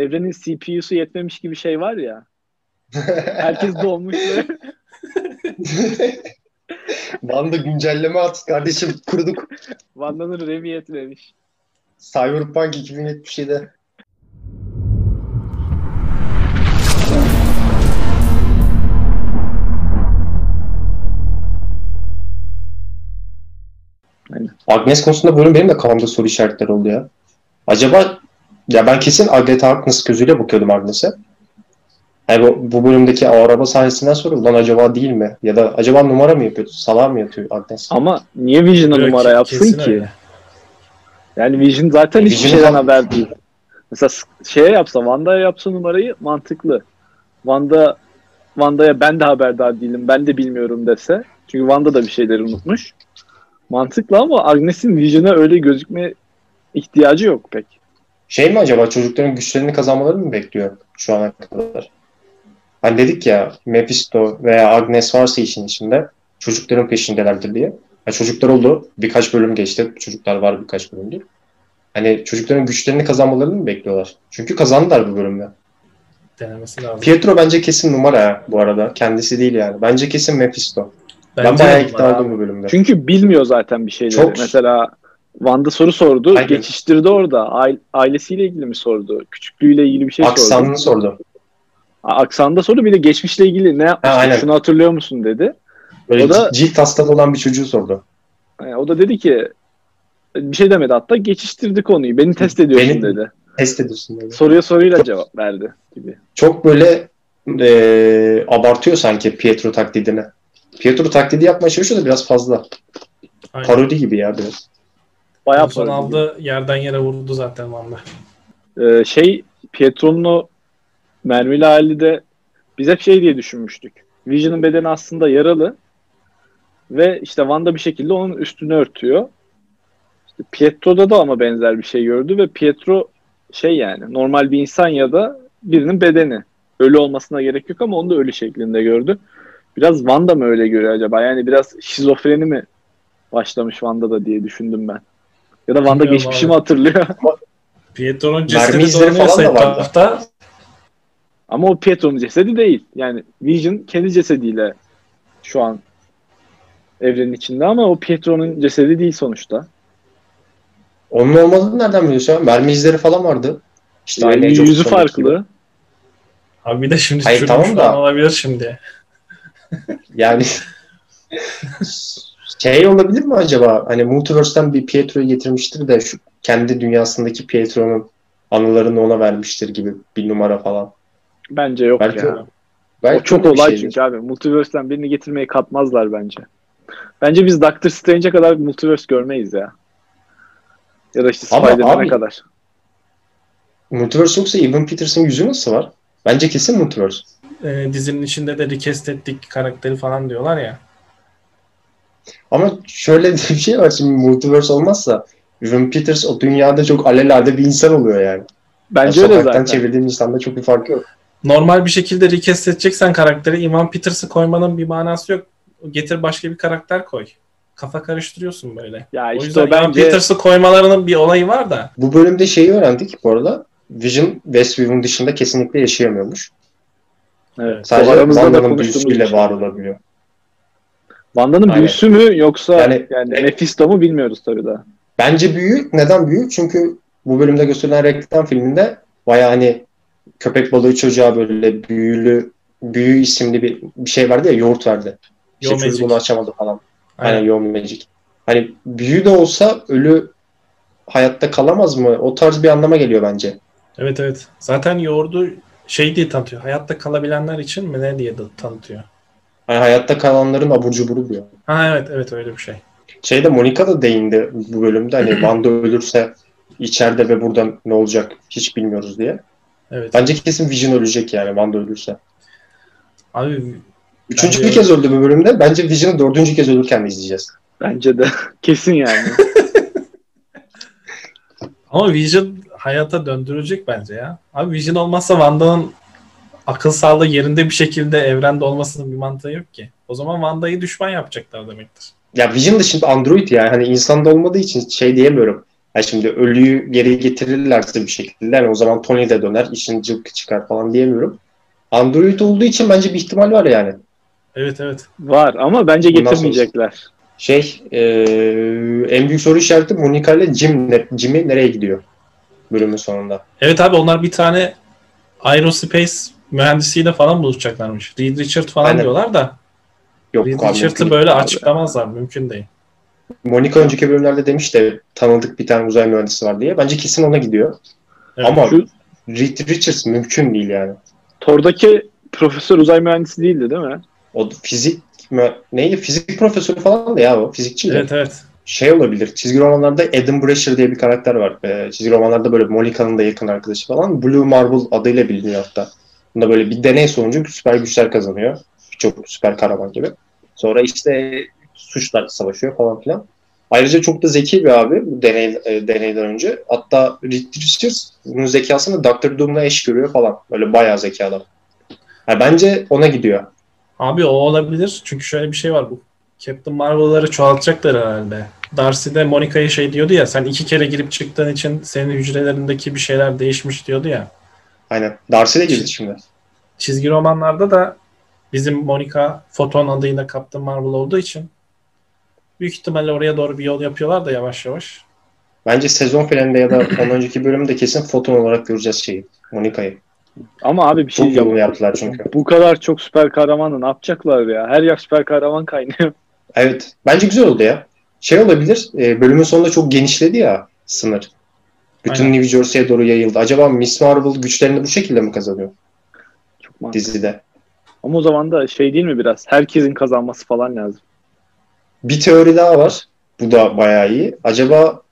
evrenin CPU'su yetmemiş gibi şey var ya. Herkes doğmuş ve Wanda güncelleme at kardeşim kurduk. Wanda'nın RAM'i yetmemiş. Cyberpunk 2077'de. Aynen. Agnes konusunda bölüm benim de kafamda soru işaretleri oldu ya. Acaba ya ben kesin Agatha Harkness gözüyle bakıyordum Agnes'e. Yani bu, bu bölümdeki o araba sahnesinden sonra lan acaba değil mi? Ya da acaba numara mı yapıyor? Salar mı yatıyor Agnes? Ama niye Vision'a Yok, numara yapsın ki? öyle. Yani Vision zaten hiçbir Vision şeyden haber değil. Mesela şeye yapsa, Wanda'ya yapsa numarayı mantıklı. Wanda Wanda'ya ben de haberdar değilim, ben de bilmiyorum dese. Çünkü Wanda da bir şeyleri unutmuş. Mantıklı ama Agnes'in Vision'a öyle gözükme ihtiyacı yok pek. Şey mi acaba çocukların güçlerini kazanmalarını mı bekliyor şu ana kadar? Hani dedik ya Mephisto veya Agnes varsa işin içinde çocukların peşindelerdir diye. Ha, çocuklar oldu. Birkaç bölüm geçti. Çocuklar var birkaç bölümdür. Hani çocukların güçlerini kazanmalarını mı bekliyorlar? Çünkü kazandılar bu bölümde. Denemesi lazım. Pietro bence kesin numara ya bu arada. Kendisi değil yani. Bence kesin Mephisto. ben Bence bayağı de ikna oldum bu bölümde. Çünkü bilmiyor zaten bir şeyleri. Çok- Mesela Wanda soru sordu, Aynen. geçiştirdi orada. Aile- ailesiyle ilgili mi sordu? Küçüklüğüyle ilgili bir şey sordu. Aksanını sordu. Aksanda soru bir de geçmişle ilgili ne yapmıştı? aynen. Şunu hatırlıyor musun dedi. Böyle O da- cilt hastalığı olan bir çocuğu sordu. Yani o da dedi ki bir şey demedi hatta geçiştirdi konuyu. Beni test ediyorsun Benim- dedi. Test ediyorsun dedi. Soruya soruyla cevap verdi gibi. çok böyle e, abartıyor sanki Pietro taklidini. Pietro taklidi yapmaya çalışıyor da biraz fazla. Aynen. Parodi gibi ya biraz. Bayağı Son aldı yerden yere vurdu zaten Wanda. Ee, şey Pietro'nun o mermili hali de biz hep şey diye düşünmüştük. Vision'ın bedeni aslında yaralı ve işte Wanda bir şekilde onun üstünü örtüyor. İşte Pietro'da da ama benzer bir şey gördü ve Pietro şey yani normal bir insan ya da birinin bedeni. Ölü olmasına gerek yok ama onu da ölü şeklinde gördü. Biraz Wanda mı öyle görüyor acaba? Yani biraz şizofreni mi başlamış Wanda'da diye düşündüm ben. Ya da Wanda Bilmiyorum geçmişi abi. mi hatırlıyor? Pietro'nun cesedi falan da vardı. etrafta Ama o Pietro'nun cesedi değil. Yani Vision kendi cesediyle şu an evrenin içinde ama o Pietro'nun cesedi değil sonuçta. Onun olmadığını nereden biliyorsun? Mermi izleri falan vardı. İşte Yani aynı yüzü Ultron'daki gibi. farklı. abi bir de şimdi Hayır, tamam da- olabilir şimdi. Yani şey olabilir mi acaba? Hani Multiverse'den bir Pietro'yu getirmiştir de şu kendi dünyasındaki Pietro'nun anılarını ona vermiştir gibi bir numara falan. Bence yok Belki ya. o- belki o çok olay şeydir. çünkü abi. Multiverse'den birini getirmeyi katmazlar bence. Bence biz Doctor Strange'e kadar Multiverse görmeyiz ya. Ya da işte Spider-Man'e kadar. Multiverse yoksa Evan Peters'ın yüzü nasıl var? Bence kesin Multiverse. Ee, dizinin içinde de recast ettik karakteri falan diyorlar ya. Ama şöyle bir şey var şimdi Multiverse olmazsa Evan Peters o dünyada çok alelade bir insan oluyor yani. Bence Yani öyle zaten. çevirdiğin insanda çok bir farkı yok. Normal bir şekilde recast edeceksen karakteri Ivan Peters'ı koymanın bir manası yok. Getir başka bir karakter koy. Kafa karıştırıyorsun böyle. Ya o işte yüzden o Ivan bence Peters'ı koymalarının bir olayı var da. Bu bölümde şeyi öğrendik bu arada. Vision Westview'un dışında kesinlikle yaşayamıyormuş. evet, Sadece Wanda'nın büyüsüyle var olabiliyor. Wanda'nın Aynen. büyüsü mü yoksa yani, Yani- Mephisto mu bilmiyoruz tabii daha. Bence büyük. Neden büyük? Çünkü bu bölümde gösterilen reklam filminde baya hani köpek balığı çocuğa böyle büyülü büyü isimli bir, bir şey vardı ya yoğurt verdi. İşte Yo çocuk bunu açamadı falan. Aynen Aynen. Yo Magic. Hani büyü de olsa ölü hayatta kalamaz mı? O tarz bir anlama geliyor bence. Evet evet. Zaten yoğurdu şey diye tanıtıyor. Hayatta kalabilenler için mi ne diye de tanıtıyor. Hani hayatta kalanların abur cuburu diyor. Ha evet evet öyle bir şey. Şeyde Monica da değindi bu bölümde hani Wanda ölürse içeride ve burada ne olacak hiç bilmiyoruz diye. Evet. Bence kesin Vision ölecek yani Wanda ölürse. Abi Üçüncü Bence bir kez öldü bu bölümde. Bence Vision'ı dördüncü kez ölürken de izleyeceğiz. Bence de. Kesin yani. ama Vision hayata döndürecek bence ya. Abi Vision olmazsa Wanda'nın akıl sağlığı yerinde bir şekilde evrende olmasının bir mantığı yok ki. O zaman Wanda'yı düşman yapacaklar demektir. Ya Vision da şimdi android yani hani insanda olmadığı için şey diyemiyorum. Yani şimdi ölüyü geri getirirlerse bir şekilde yani o zaman Tony de döner, işin cılkı çıkar falan diyemiyorum. Android olduğu için bence bir ihtimal var yani. Evet evet. Var ama bence getirmeyecekler. Şey, e, en büyük soru işareti Monica ile Jim, ne- Jimmy nereye gidiyor bölümün sonunda? Evet abi onlar bir tane aerospace mühendisiyle falan buluşacaklarmış. Reed Richard falan Aynen. diyorlar da Yok Reed Richard'ı böyle abi. açıklamazlar. Mümkün değil. Monica önceki bölümlerde demiş de tanıdık bir tane uzay mühendisi var diye. Bence kesin ona gidiyor. Evet. Ama Şu Reed Richards mümkün değil yani. Thor'daki profesör uzay mühendisi değildi değil mi? O fizik mü- neydi? Fizik profesörü falan da ya o. Fizikçiydi. Evet evet. Şey olabilir. Çizgi romanlarda Adam Brasher diye bir karakter var. Ee, çizgi romanlarda böyle Monica'nın da yakın arkadaşı falan. Blue Marble adıyla biliniyor hatta. Bunda böyle bir deney sonucu süper güçler kazanıyor. Çok süper kahraman gibi. Sonra işte suçlar savaşıyor falan filan. Ayrıca çok da zeki bir abi bu deney, e, deneyden önce. Hatta Reed Richards bunun zekasını Dr. Doom'la eş görüyor falan. Böyle bayağı zeki adam. Ha, bence ona gidiyor. Abi o olabilir. Çünkü şöyle bir şey var bu. Captain Marvel'ları çoğaltacaklar herhalde. Darcy de Monica'ya şey diyordu ya sen iki kere girip çıktığın için senin hücrelerindeki bir şeyler değişmiş diyordu ya. Aynen. Darcy de girdi şimdi. Çizgi romanlarda da bizim Monica Photon adıyla Captain Marvel olduğu için büyük ihtimalle oraya doğru bir yol yapıyorlar da yavaş yavaş. Bence sezon finalinde ya da ondan önceki bölümde kesin foton olarak göreceğiz şeyi. Monica'yı. Ama abi bir şey Çok diyeceğim. yaptılar çünkü. Bu kadar çok süper kahramanı ne yapacaklar ya? Her yer süper kahraman kaynıyor. Evet. Bence güzel oldu ya. Şey olabilir. e, bölümün sonunda çok genişledi ya sınır. Bütün Aynen. New Jersey'ye doğru yayıldı. Acaba Miss Marvel güçlerini bu şekilde mi kazanıyor Çok mantıklı. dizide? Ama o zaman da şey değil mi biraz? Herkesin kazanması falan lazım. Bir teori daha var. Bu da bayağı iyi. Acaba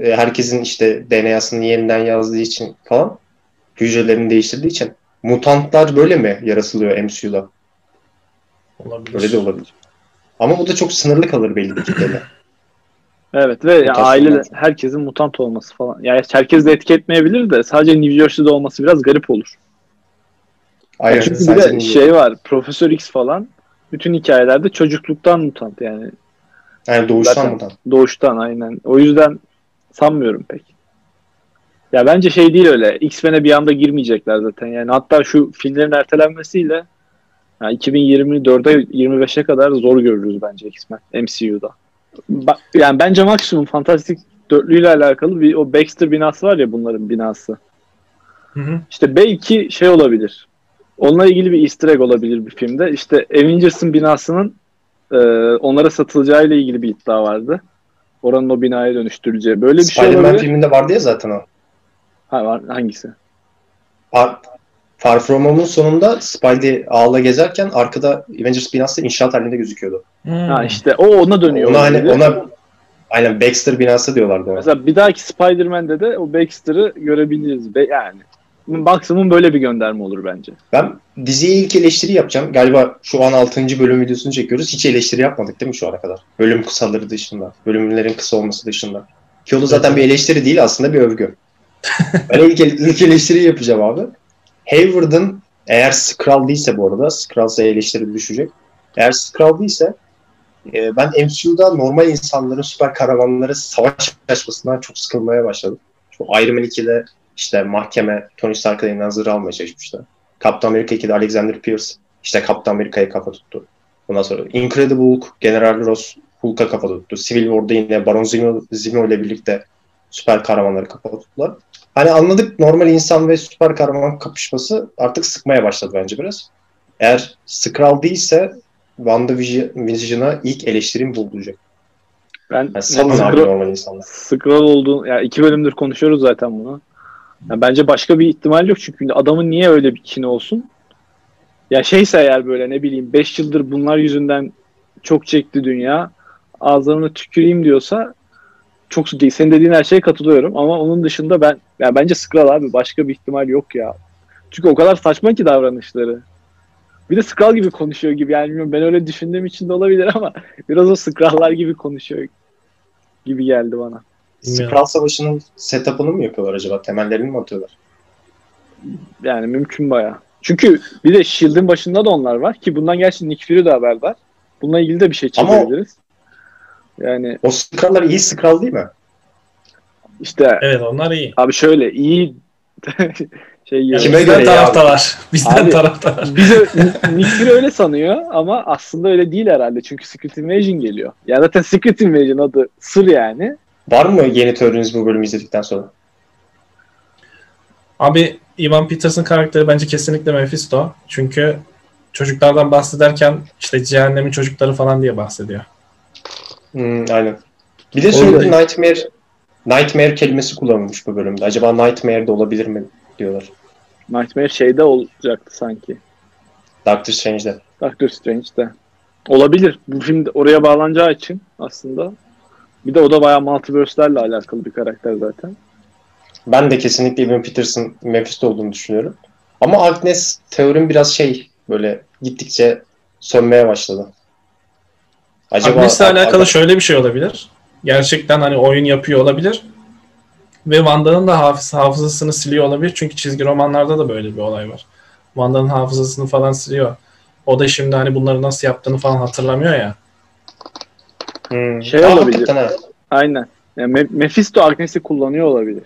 e, herkesin işte DNA'sını yeniden yazdığı için falan hücrelerini değiştirdiği için mutantlar böyle mi yaratılıyor MCU'da? Olabilir. Öyle de olabilir. Ama bu da çok sınırlı kalır belli bir kitlede. Evet ve ya Mutasyonlar. ailede herkesin mutant olması falan. Yani herkes de etki etmeyebilir de sadece New Jersey'de olması biraz garip olur. Aynen. Çünkü bir de şey var. Profesör X falan bütün hikayelerde çocukluktan mutant yani. Yani doğuştan Zaten- mutant. Doğuştan aynen. O yüzden sanmıyorum pek. Ya bence şey değil öyle. X-Men'e bir anda girmeyecekler zaten. Yani hatta şu filmlerin ertelenmesiyle yani 2024'e 25'e kadar zor görürüz bence X-Men MCU'da. Yani bence maksimum Fantastic dörtlüyle alakalı bir o Baxter binası var ya bunların binası. Hı hı. İşte belki şey olabilir. Onunla ilgili bir easter egg olabilir bir filmde. İşte Avengers'ın binasının e, onlara satılacağıyla ilgili bir iddia vardı. Oranın o binaya dönüştürüleceği. Böyle bir şey Spider-Man olabilir. filminde vardı ya zaten o. Ha, var, hangisi? Far, Far From Home'un sonunda Spidey ağla gezerken arkada Avengers binası inşaat halinde gözüküyordu. Hmm. Ha işte o ona dönüyor. Ona hani ona aynen Baxter binası diyorlardı ona. Mesela bir dahaki Spider-Man'de de o Baxter'ı görebiliriz. Be yani maksimum böyle bir gönderme olur bence. Ben diziye ilk eleştiri yapacağım. Galiba şu an 6. bölüm videosunu çekiyoruz. Hiç eleştiri yapmadık değil mi şu ana kadar? Bölüm kısaları dışında. Bölümlerin kısa olması dışında. Ki o da zaten bir eleştiri değil aslında bir övgü. ben ilk, ilk eleştiriyi yapacağım abi. Hayward'ın eğer Skrull değilse bu arada Skrull'sa eleştiri düşecek. Eğer Skrull değilse e, ben MCU'da normal insanların süper kahramanları savaş açmasından çok sıkılmaya başladım. Şu Iron Man 2'de işte mahkeme Tony Stark'ın elinden zırh almaya çalışmıştı. Captain America 2'de Alexander Pierce işte Captain America'ya kafa tuttu. Ondan sonra Incredible Hulk, General Ross Hulk'a kafa tuttu. Civil War'da yine Baron Zemo, Zemo ile birlikte süper kahramanları kafa tuttular. Hani anladık normal insan ve süper kahraman kapışması artık sıkmaya başladı bence biraz. Eğer Skrull değilse WandaVision'a ilk eleştirim bu olacak. Ben Yani salın abi normal insanlar. Skrull olduğunu ya iki bölümdür konuşuyoruz zaten bunu. Ya bence başka bir ihtimal yok çünkü adamın niye öyle bir kini olsun? Ya şeyse eğer böyle ne bileyim 5 yıldır bunlar yüzünden çok çekti dünya. Ağızlarına tüküreyim diyorsa çok senin dediğin her şeye katılıyorum ama onun dışında ben ya bence Skrull abi başka bir ihtimal yok ya. Çünkü o kadar saçma ki davranışları. Bir de Skrull gibi konuşuyor gibi yani bilmiyorum ben öyle düşündüğüm için de olabilir ama biraz o Skrull'lar gibi konuşuyor gibi geldi bana. Skrull Savaşı'nın setup'ını mı yapıyorlar acaba? Temellerini mi atıyorlar? Yani mümkün baya. Çünkü bir de Shield'in başında da onlar var ki bundan gerçi Nick Fury de haberdar. Bununla ilgili de bir şey Ama- çekebiliriz. Yani O Skrull'lar iyi Skrull değil mi? İşte Evet onlar iyi. abi şöyle iyi şey Yani Kime bizden göre ya taraftalar. Bizden Abi- taraftalar. bize Nick Fury öyle sanıyor ama aslında öyle değil herhalde. Çünkü Secret Invasion geliyor. Ya zaten Secret Invasion adı sır yani. Var mı yeni teoriniz bu bölümü izledikten sonra? Abi Ivan Peterson karakteri bence kesinlikle Mephisto. Çünkü çocuklardan bahsederken işte cehennemin çocukları falan diye bahsediyor. Hmm, aynen. Bir de Orada- sürekli Nightmare Nightmare kelimesi kullanılmış bu bölümde. Acaba Nightmare de olabilir mi diyorlar. Nightmare şeyde olacaktı sanki. Doctor Strange'de. Doctor Strange'de. Olabilir. Bu film de oraya bağlanacağı için aslında. Bir de o da bayağı multiverse'lerle alakalı bir karakter zaten. Ben de kesinlikle Evan Peterson Mephisto olduğunu düşünüyorum. Ama Agnes teorim biraz şey böyle gittikçe sönmeye başladı. Agnes'le alakalı şöyle bir şey olabilir. Gerçekten hani oyun yapıyor olabilir. Ve Wanda'nın da hafız, hafızasını siliyor olabilir. Çünkü çizgi romanlarda da böyle bir olay var. Wanda'nın hafızasını falan siliyor. O da şimdi hani bunları nasıl yaptığını falan hatırlamıyor ya. Hmm. Şey Aa, olabilir. hakikaten. Aynen. Yani Me- Mephisto Agnes'i kullanıyor olabilir.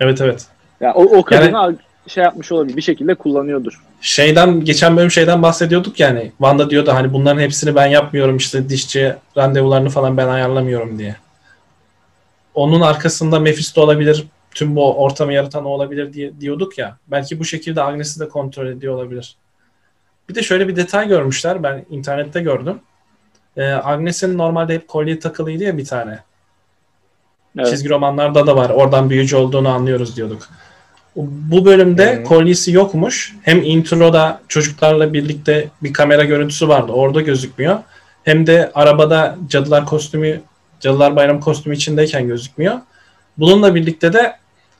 Evet evet. Ya o, o kadını Ag- şey yapmış olabilir. Bir şekilde kullanıyordur. Şeyden geçen bölüm şeyden bahsediyorduk yani. Wanda diyordu hani bunların hepsini ben yapmıyorum işte dişçi randevularını falan ben ayarlamıyorum diye. Onun arkasında Mephisto olabilir. Tüm bu ortamı yaratan o olabilir diye diyorduk ya. Belki bu şekilde Agnes'i de kontrol ediyor olabilir. Bir de şöyle bir detay görmüşler. Ben internette gördüm. Ee, Agnes'in normalde hep kolye takılıydı ya bir tane. Evet. Çizgi romanlarda da var. Oradan büyücü olduğunu anlıyoruz diyorduk. Bu bölümde Hı. kolyesi yokmuş. Hem introda çocuklarla birlikte bir kamera görüntüsü vardı. Orada gözükmüyor. Hem de arabada cadılar kostümü, cadılar bayramı kostümü içindeyken gözükmüyor. Bununla birlikte de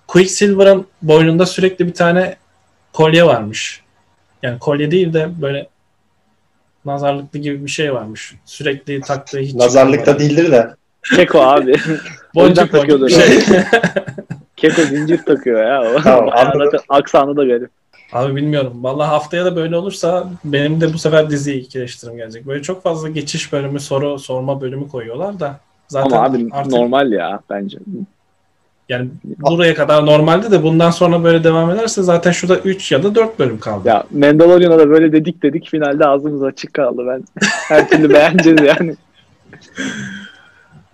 Quicksilver'ın boynunda sürekli bir tane kolye varmış. Yani kolye değil de böyle nazarlıklı gibi bir şey varmış. Sürekli taktığı hiç Nazarlıkta değildir de. Keko abi. Boncuk boncuk şey. Keko zincir takıyor ya. Tamam, zaten aksanı da garip. Abi bilmiyorum. Vallahi haftaya da böyle olursa benim de bu sefer diziye ikileştirim gelecek. Böyle çok fazla geçiş bölümü, soru sorma bölümü koyuyorlar da. Zaten Ama abi artık normal ya bence. yani buraya kadar normalde de bundan sonra böyle devam ederse zaten şurada 3 ya da 4 bölüm kaldı. Ya Mandalorian'a da böyle dedik dedik finalde ağzımız açık kaldı. Ben her türlü beğeneceğiz yani.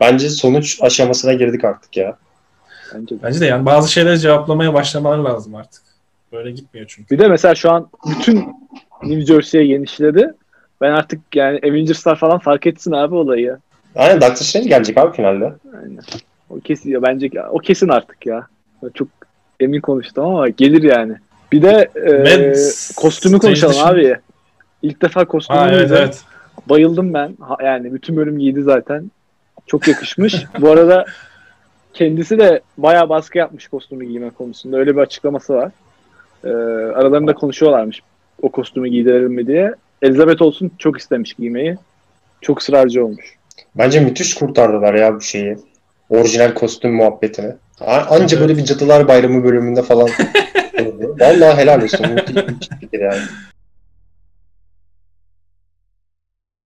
Bence sonuç aşamasına girdik artık ya. Bence de. Bence de yani bazı şeyleri cevaplamaya başlamaları lazım artık. Böyle gitmiyor çünkü. Bir de mesela şu an bütün New Jersey'ye genişledi. Ben artık yani Avengers'lar falan fark etsin abi olayı. Aynen Doctor Strange gelecek abi finalde. Aynen. O kesin ya bence o kesin artık ya. Ben Çok emin konuştum ama gelir yani. Bir de e, kostümü konuşalım Strange abi. İlk defa kostümü Ha, evet evet. Bayıldım ben. Ha- yani bütün bölüm giydi zaten. Çok yakışmış. Bu arada kendisi de bayağı baskı yapmış kostümü giyme konusunda. Öyle bir açıklaması var. Ee, aralarında konuşuyorlarmış o kostümü giydirelim mi diye. Elizabeth olsun çok istemiş giymeyi. Çok ısrarcı olmuş. Bence müthiş kurtardılar ya bu şeyi. Orijinal kostüm muhabbetini. Anca Evet. böyle bir Cadılar Bayramı bölümünde falan. oldu. Vallahi helal olsun. Müthiş bir fikir yani.